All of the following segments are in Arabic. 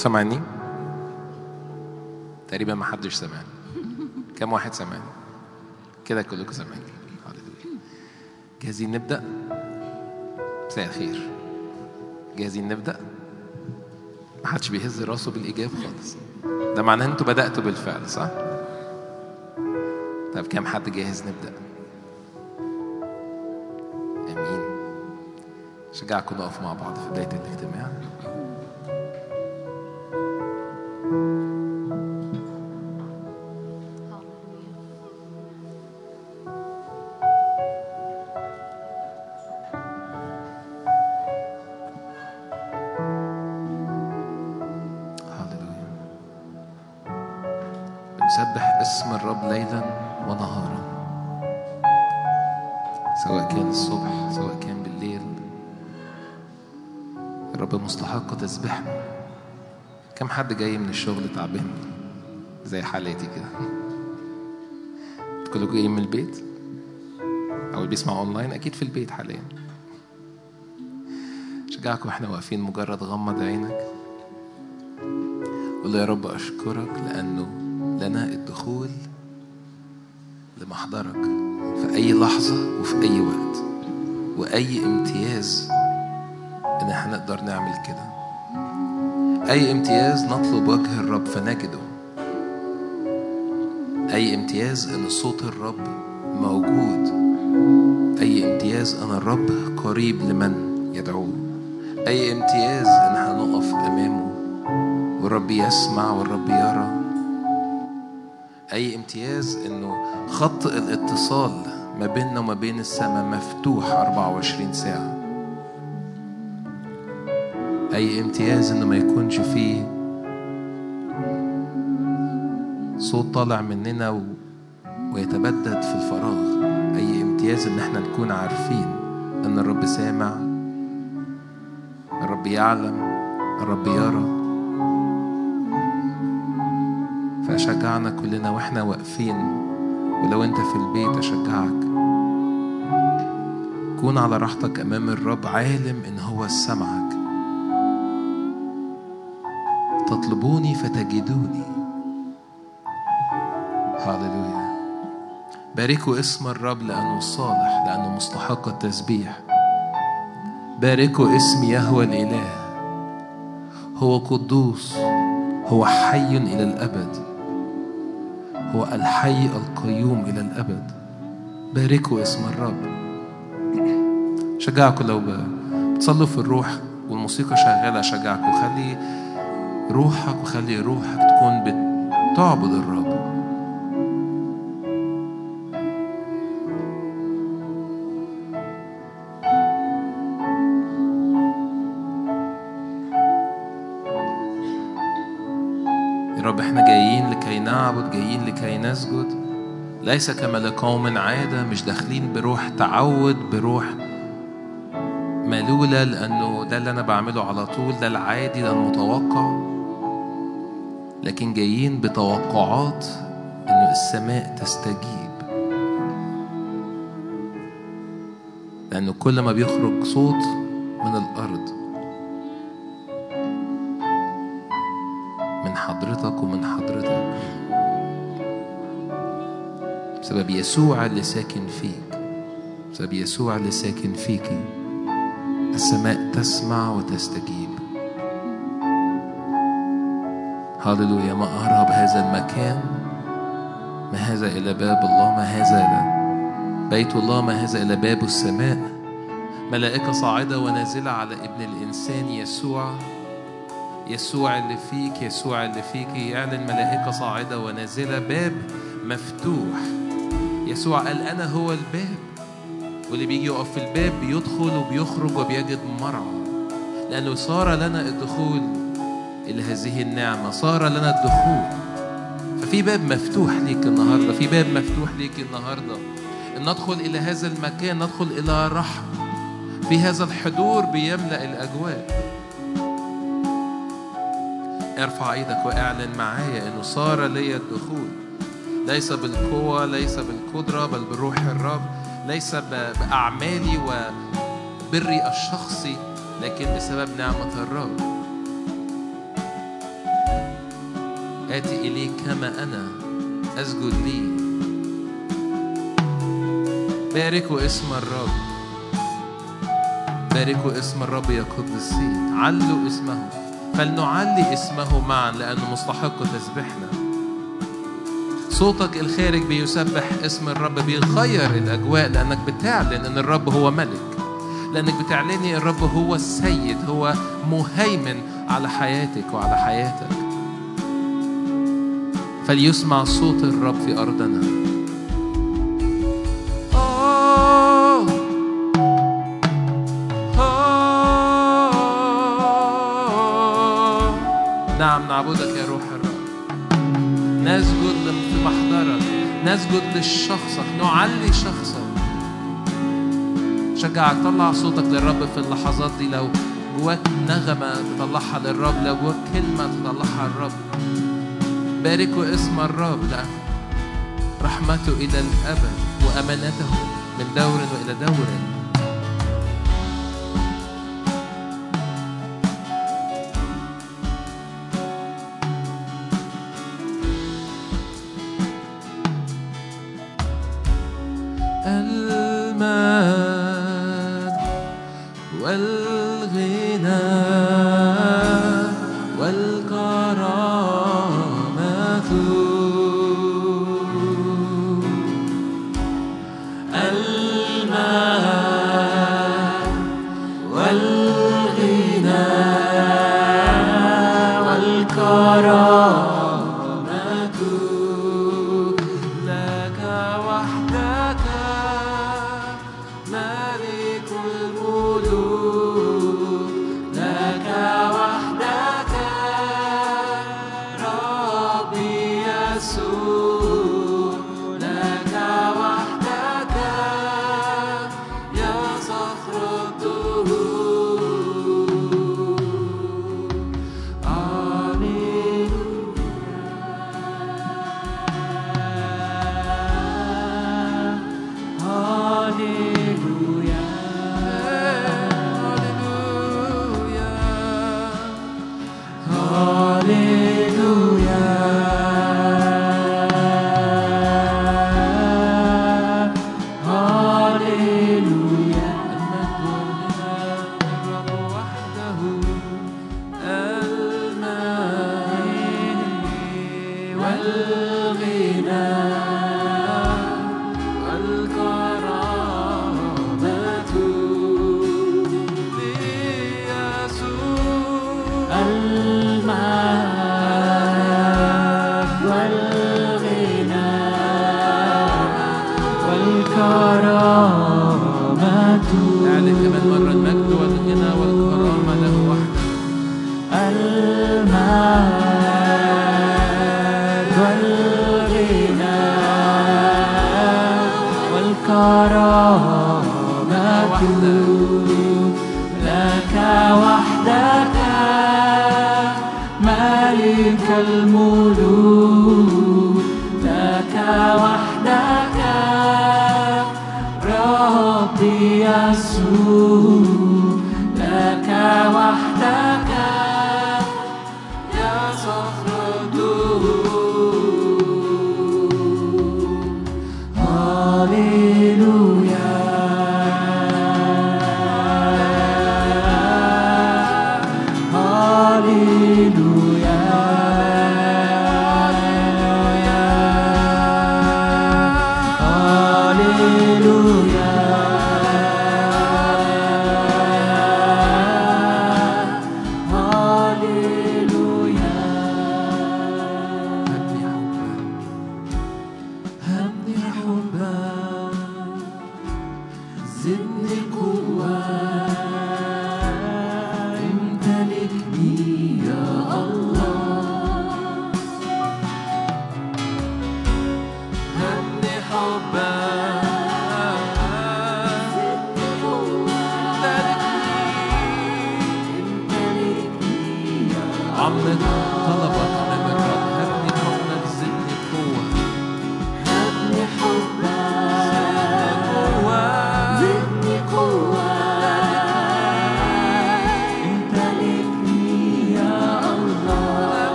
سامعني تقريبا ما حدش سامعني كم واحد سامعني كده كلكم سامعني جاهزين نبدأ؟ مساء الخير. جاهزين نبدأ؟ ما حدش بيهز راسه بالإجابة خالص. ده معناه إن أنتوا بدأتوا بالفعل صح؟ طب كم حد جاهز نبدأ؟ أمين. شجعكم نقف مع بعض في بداية الاجتماع. الشغل تعبان زي حالاتي كده. كلكم جايين من البيت؟ أو اللي بيسمع أونلاين؟ أكيد في البيت حاليا. شجعكم إحنا واقفين مجرد غمض عينك. قول يا رب أشكرك لأنه لنا الدخول لمحضرك في أي لحظة وفي أي وقت وأي امتياز إن إحنا نقدر نعمل كده. أي امتياز نطلب وجه الرب فنجده. أي امتياز إن صوت الرب موجود. أي امتياز إن الرب قريب لمن يدعوه. أي امتياز إن هنقف أمامه. والرب يسمع والرب يرى. أي امتياز إنه خط الاتصال ما بيننا وما بين السماء مفتوح 24 ساعة. أي امتياز إنه ما يكونش فيه صوت طالع مننا و... ويتبدد في الفراغ. أي امتياز إن إحنا نكون عارفين إن الرب سامع الرب يعلم الرب يرى. فأشجعنا كلنا وإحنا واقفين. ولو أنت في البيت أشجعك. كون على راحتك أمام الرب عالم إن هو سمعك. تطلبوني فتجدوني. هللويا. باركوا اسم الرب لأنه صالح لأنه مستحق التسبيح. باركوا اسم يهوى الإله. هو قدوس هو حي إلى الأبد. هو الحي القيوم إلى الأبد. باركوا اسم الرب. شجعكم لو بتصلوا في الروح والموسيقى شغالة شجعكم. خلي روحك وخلي روحك تكون بتعبد الرب. يا رب إحنا جايين لكي نعبد جايين لكي نسجد. ليس كما لقوم عادة مش داخلين بروح تعود بروح ملولة لأنه ده اللي أنا بعمله على طول ده العادي ده المتوقع. لكن جايين بتوقعات إنه السماء تستجيب. لأنه كل ما بيخرج صوت من الأرض من حضرتك ومن حضرتك بسبب يسوع اللي ساكن فيك بسبب يسوع اللي ساكن فيكي السماء تسمع وتستجيب. هللويا ما أهرب هذا المكان. ما هذا إلى باب الله؟ ما هذا إلى بيت الله؟ ما هذا إلى باب السماء؟ ملائكة صاعدة ونازلة على ابن الإنسان يسوع. يسوع اللي فيك يسوع اللي فيك. يعلن ملائكة صاعدة ونازلة. باب مفتوح. يسوع قال أنا هو الباب. واللي بيجي يقف في الباب بيدخل وبيخرج وبيجد مرعى. لأنه صار لنا الدخول إلى هذه النعمة صار لنا الدخول. ففي باب مفتوح ليك النهاردة في باب مفتوح ليك النهاردة. إن ندخل إلى هذا المكان ندخل إلى رحمة في هذا الحضور بيملأ الأجواء. ارفع إيدك وأعلن معايا إنه صار لي الدخول. ليس بالقوة ليس بالقدرة بل بروح الرب. ليس بأعمالي وبري الشخصي لكن بسبب نعمة الرب. آتي إليك كما أنا. أسجد لي. باركوا اسم الرب. باركوا اسم الرب يا قدسين علوا اسمه. فلنعلي اسمه معا لأنه مستحق تسبيحنا. صوتك الخارج بيسبح اسم الرب بيغير الأجواء لأنك بتعلن أن الرب هو ملك. لأنك بتعلني الرب هو السيد هو مهيمن على حياتك وعلى حياتك. فليسمع صوت الرب في أرضنا. نعم نعبدك يا روح الرب. نسجد في محضرك نسجد لشخصك نعلي شخصك. شجعك طلع صوتك للرب في اللحظات دي. لو جواك نغمة تطلعها للرب لو جواك كلمة تطلعها للرب باركوا اسم الرب لا رحمته إلى الأبد وأمانته من دور وإلى دور. المجد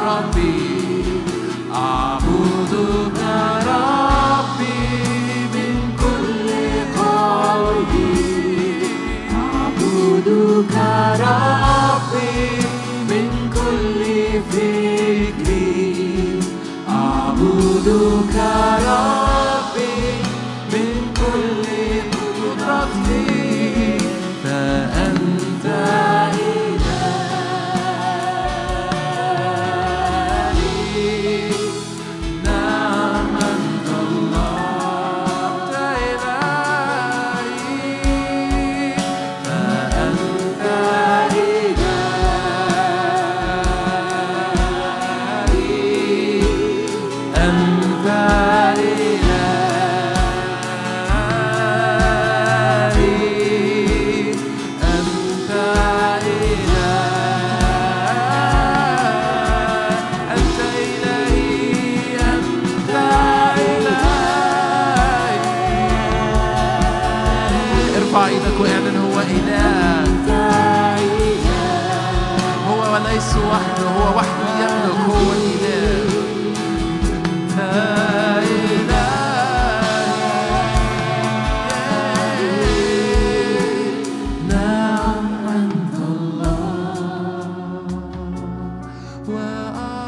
ربي. where I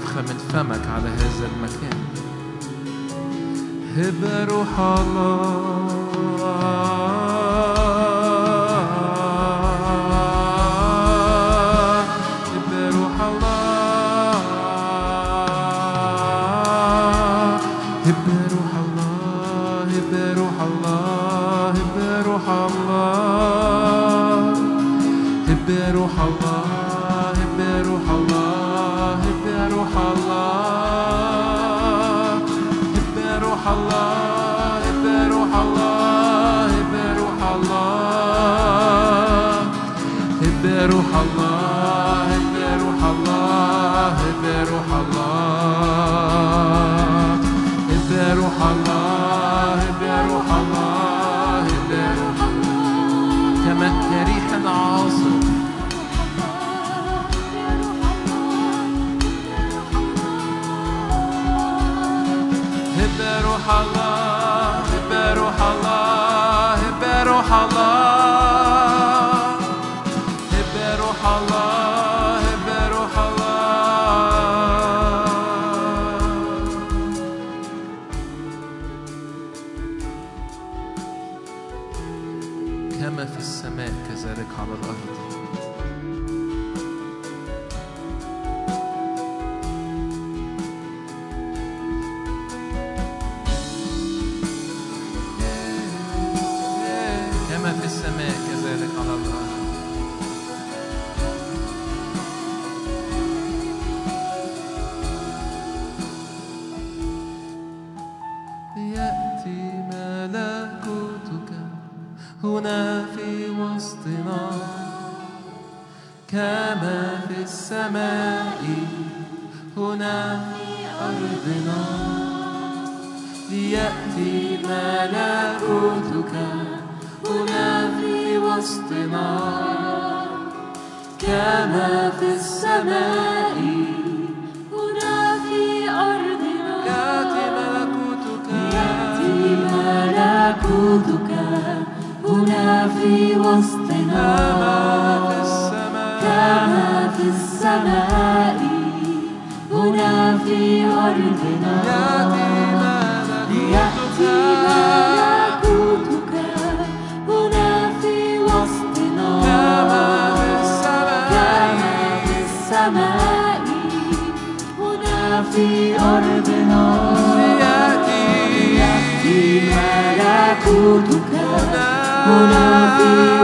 نفخة من فمك على هذا المكان. هب روح الله. hello. هنا في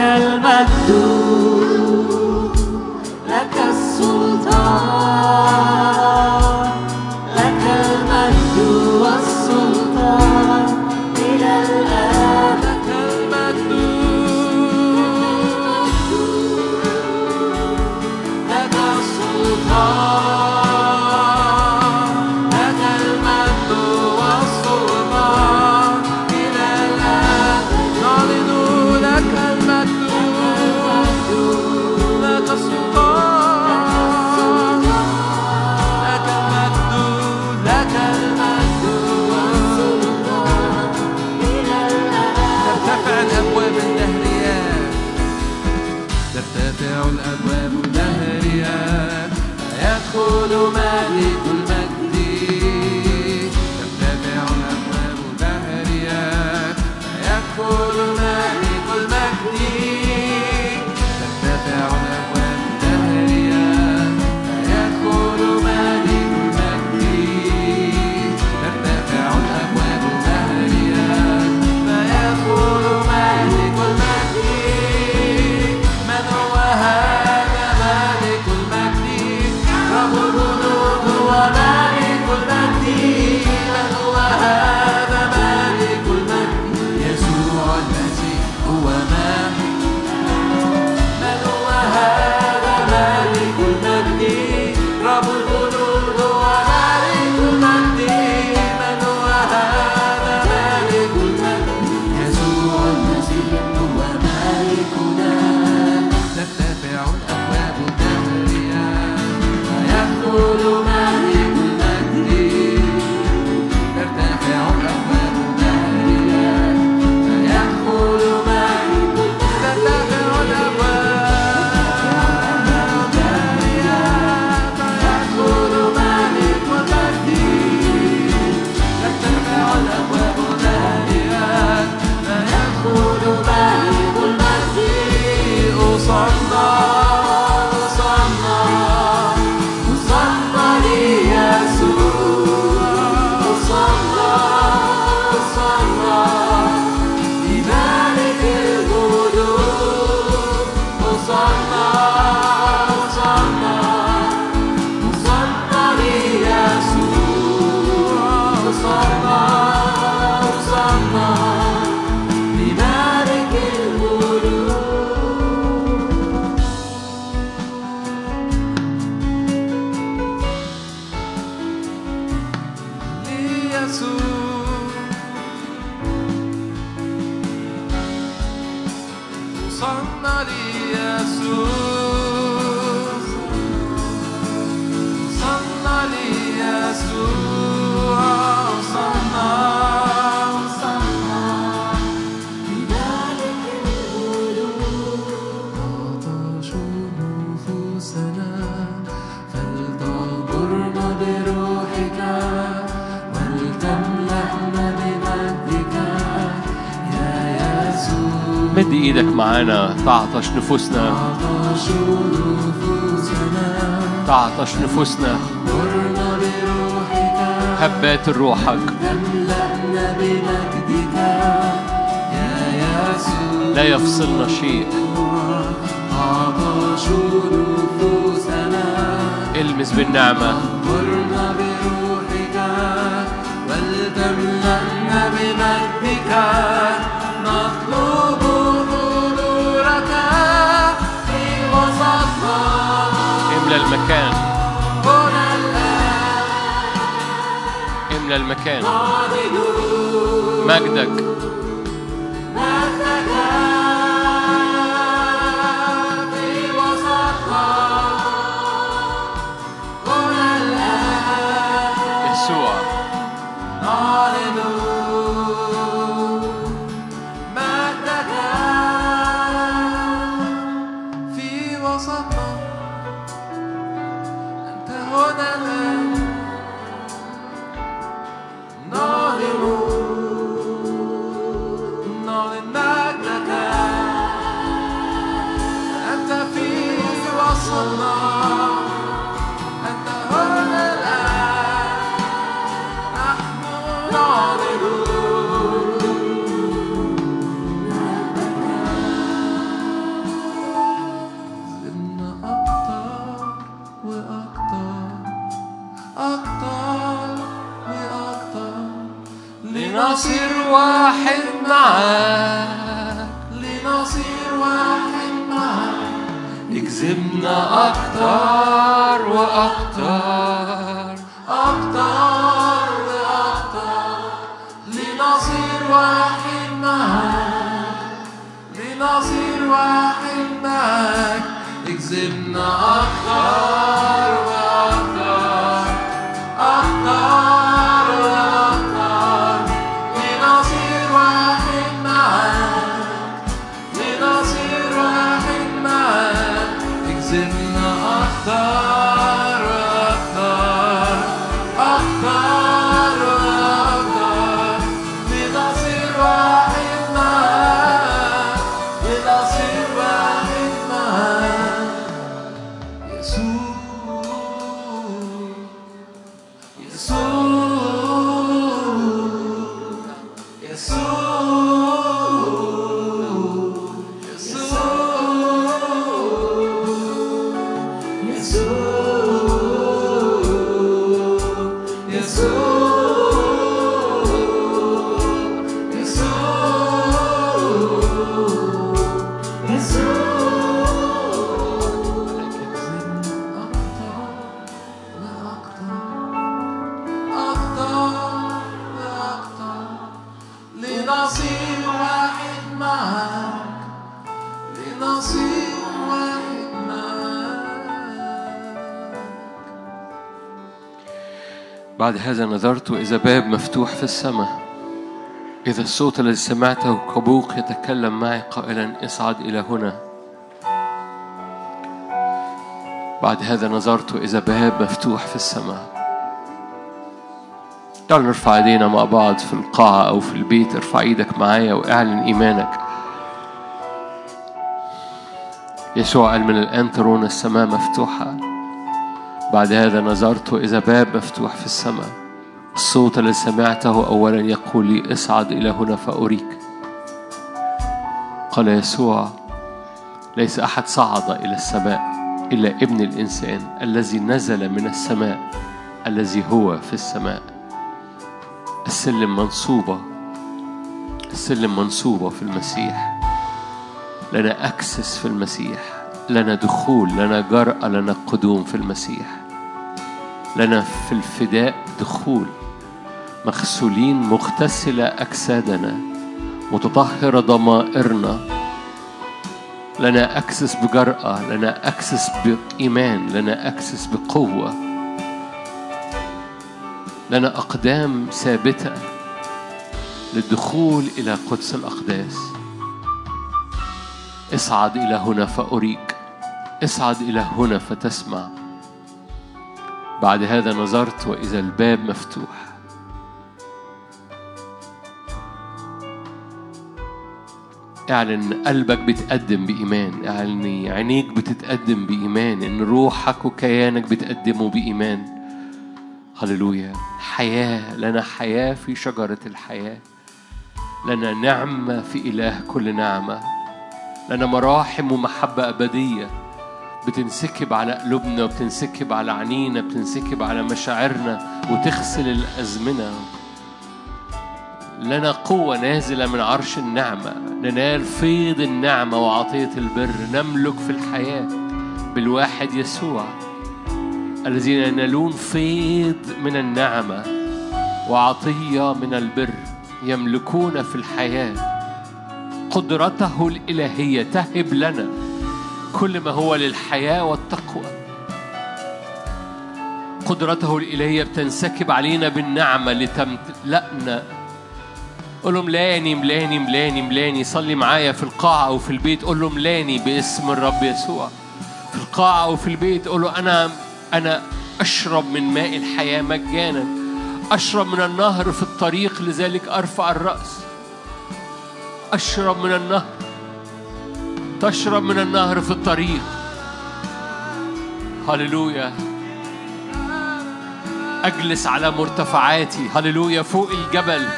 المجد. معانا تعطش نفوسنا عطش نفوسنا تعطش نفوسنا هبات روحك لا يفصلنا شيء المس بالنعمة غمرنا بروحك ولتملأنا بمجدك إملى المكان. إملى المكان. مجدك بعد هذا نظرت إذا باب مفتوح في السماء. إذا الصوت الذي سمعته كبوق يتكلم معي قائلا اصعد إلى هنا. بعد هذا نظرت إذا باب مفتوح في السماء. تعالوا نرفع ايدينا مع بعض في القاعة أو في البيت ارفع إيدك معايا واعلن إيمانك. يسوع قال من الآن ترون السماء مفتوحة. بعد هذا نظرت إذا باب مفتوح في السماء. الصوت الذي سمعته أولا يقول لي اصعد إلى هنا فأريك قال يسوع ليس أحد صعد إلى السماء إلا ابن الإنسان الذي نزل من السماء الذي هو في السماء السلم منصوبة السلم منصوبة في المسيح. لنا أكسس في المسيح لنا دخول لنا جرأة لنا قدوم في المسيح. لنا في الفداء دخول مغسولين مغتسلة أجسادنا متطهرة ضمائرنا لنا أكسس بجرأة لنا أكسس بإيمان لنا أكسس بقوة لنا أقدام ثابتة للدخول إلى قدس الأقداس. اصعد إلى هنا فأريك اصعد إلى هنا فتسمع. بعد هذا نظرت وإذا الباب مفتوح. اعلن قلبك بيتقدم بإيمان. اعلن عينيك بتتقدم بإيمان. إن روحك وكيانك بتقدموا بإيمان. هللويا. حياة. لنا حياة في شجرة الحياة. لنا نعمة في إله كل نعمة. لنا مراحم ومحبة أبدية. بتنسكب على قلوبنا وبتنسكب على عينينا بتنسكب على مشاعرنا وتغسل الأزمنة. لنا قوة نازلة من عرش النعمة. ننال فيض النعمة وعطية البر. نملك في الحياة بالواحد يسوع. الذين ينالون فيض من النعمة وعطية من البر يملكون في الحياة. قدرته الإلهية تهب لنا كل ما هو للحياة والتقوى. قدرته الإلهية بتنسكب علينا بالنعمة لتملأنا قول له ملاني ملاني ملاني ملاني. صلي معايا في القاعة أو في البيت. قول له ملاني باسم الرب يسوع. في القاعة أو في البيت. قول له أنا أنا أشرب من ماء الحياة مجانا. أشرب من النهر في الطريق. لذلك أرفع الرأس. أشرب من النهر. تشرب من النهر في الطريق. هللويا. أجلس على مرتفعاتي. هللويا. فوق الجبل.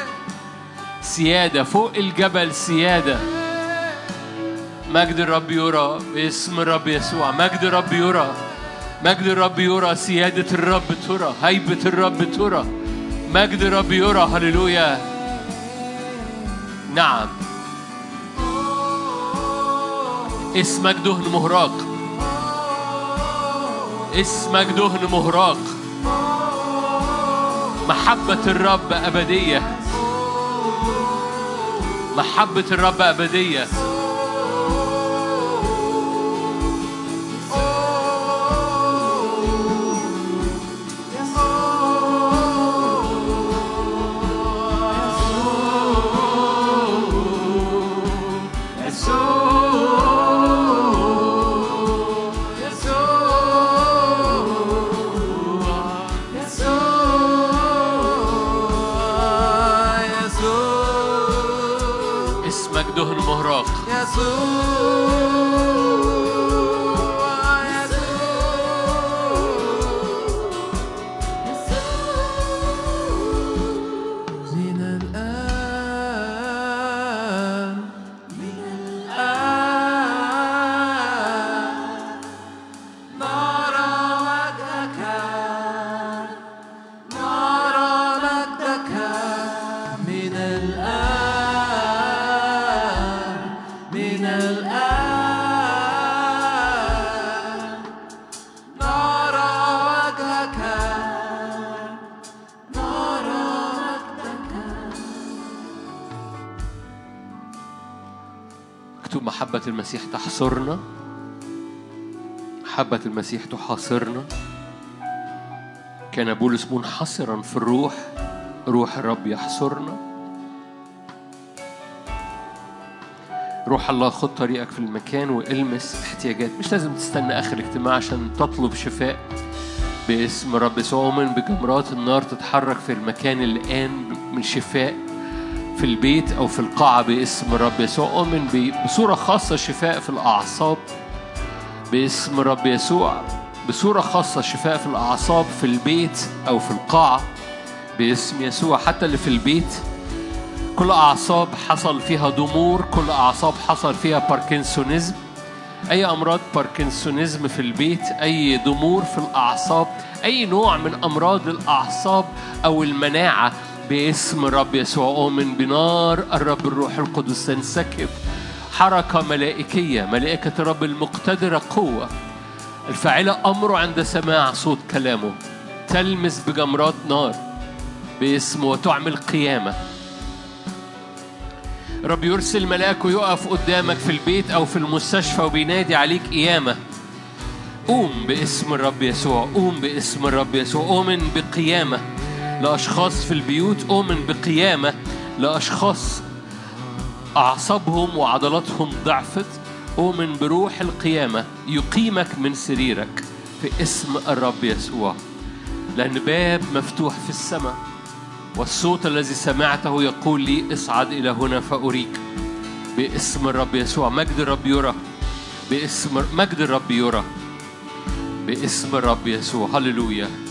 سيادة فوق الجبل سيادة. مجد الرب يرى باسم الرب يسوع. مجد الرب يرى. مجد الرب يرى. سيادة الرب ترى. هيبة الرب ترى. مجد الرب يرى. هللويا. نعم. اسمك دهن مهراق. اسمك دهن مهراق. محبة الرب أبدية. محبة الرب أبدية. مهراق المسيح تحصرنا؟ محبة المسيح تحاصرنا؟ كان بولس منحصرا في الروح روح الرب يحصرنا؟ روح الله خد طريقك في المكان والمس احتياجات. مش لازم تستنى آخر اجتماع عشان تطلب شفاء باسم رب. يسوع أؤمن بجمرات النار تتحرك في المكان الآن من شفاء. في البيت أو في القاعة باسم رب يسوع. أؤمن بصورة خاصة شفاء في الأعصاب. باسم رب يسوع. بصورة خاصة شفاء في الأعصاب في البيت أو في القاعة باسم يسوع. حتى اللي في البيت. كل أعصاب حصل فيها ضمور كل أعصاب حصل فيها Parkinsonism. أي أمراض Parkinsonism في البيت؟ أي ضمور في الأعصاب؟ أي نوع من أمراض الأعصاب أو المناعة باسم الرب يسوع أؤمن بنار. الرب الروح القدس تنسكب حركة ملائكية ملائكة الرب المقتدرة قوة. الفاعلة أمره عند سماع صوت كلامه. تلمس بجمرات نار باسمه وتعمل قيامة. رب يرسل ملاكه يقف قدامك في البيت أو في المستشفى وبينادي عليك قيامة. قوم باسم الرب يسوع قوم باسم الرب يسوع أؤمن بقيامة. لأشخاص في البيوت أؤمن بقيامة لأشخاص أعصابهم وعضلاتهم ضعفت أؤمن بروح القيامة. يقيمك من سريرك في اسم الرب يسوع. لأن باب مفتوح في السماء والصوت الذي سمعته يقول لي اصعد إلى هنا فأريك. باسم الرب يسوع. مجد الرب يرى. باسم مجد الرب يرى. باسم الرب يسوع. هللويا.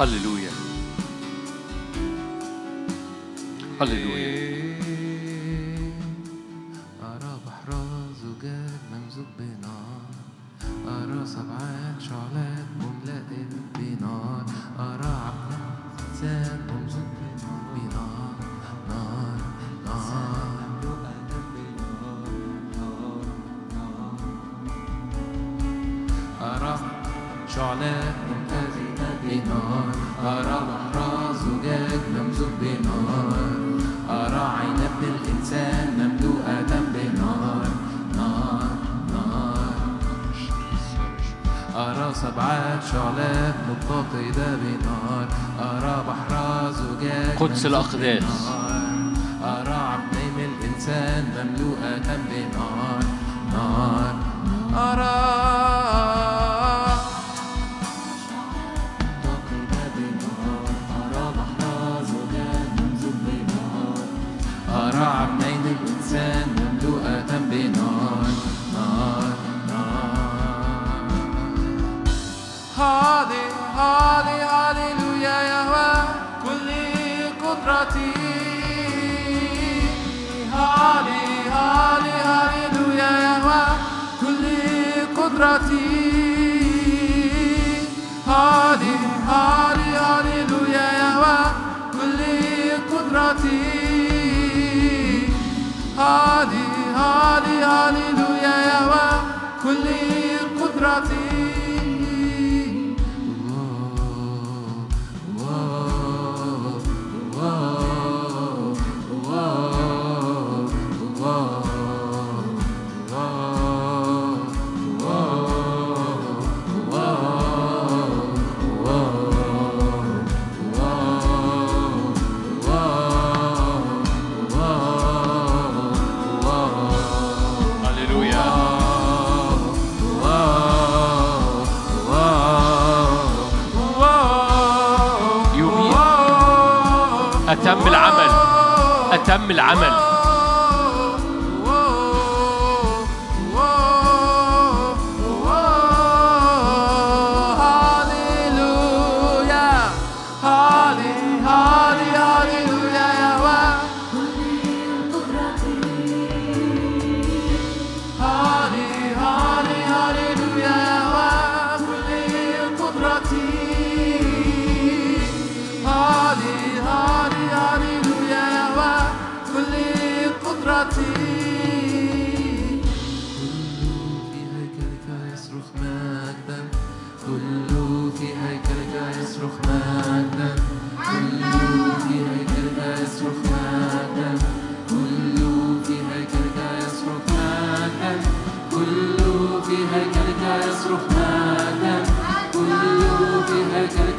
هللويا هللويا أرى بحر زجاج ممزوج بنار. أرى سبعات شعلات مملأ بنار. أرى عبد إنسان ممزوج بنار. نار نار. أرى شعلات ممتزجة بنار أرى بحر زجاج ممزوج بنار. أرى عين ابن الإنسان مملوءة بنار. نار نار. أرى سبعات شعلات متقدة بنار. أرى بحر زجاج قدس الأقداس. أرى عينين الإنسان مملوءة بنار. نار. أرى قدرتي هالي هالي هاليلويا يهوى كل قدرتي هالي هالي هاليلويا يهوى كل قدرتي العمل in you.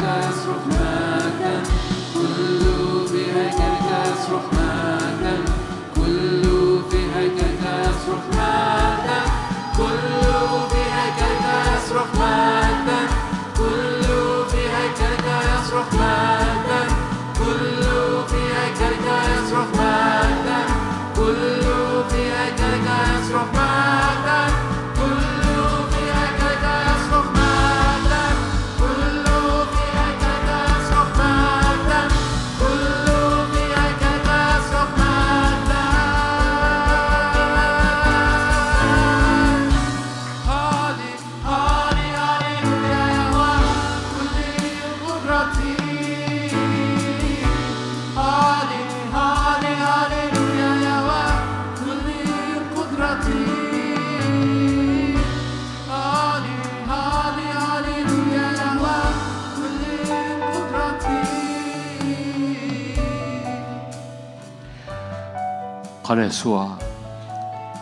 قال يسوع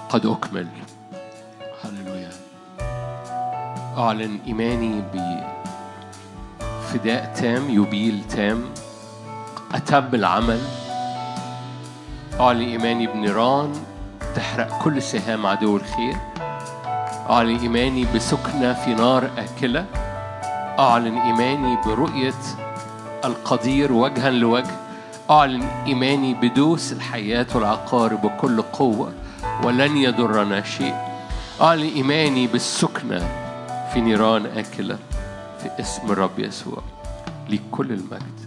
قد أكمل. هللويا. أعلن إيماني بفداء تام يبيل تام. أتم العمل. أعلن إيماني بنيران تحرق كل سهام عدو الخير. أعلن إيماني بسكنة في نار آكلة. أعلن إيماني برؤية القدير وجها لوجه. أعلن إيماني بدوس الحياة والعقارب بكل قوة ولن يضرنا شيء أعلن إيماني بالسكنة في نيران آكلة في اسم الرب يسوع لكل المجد.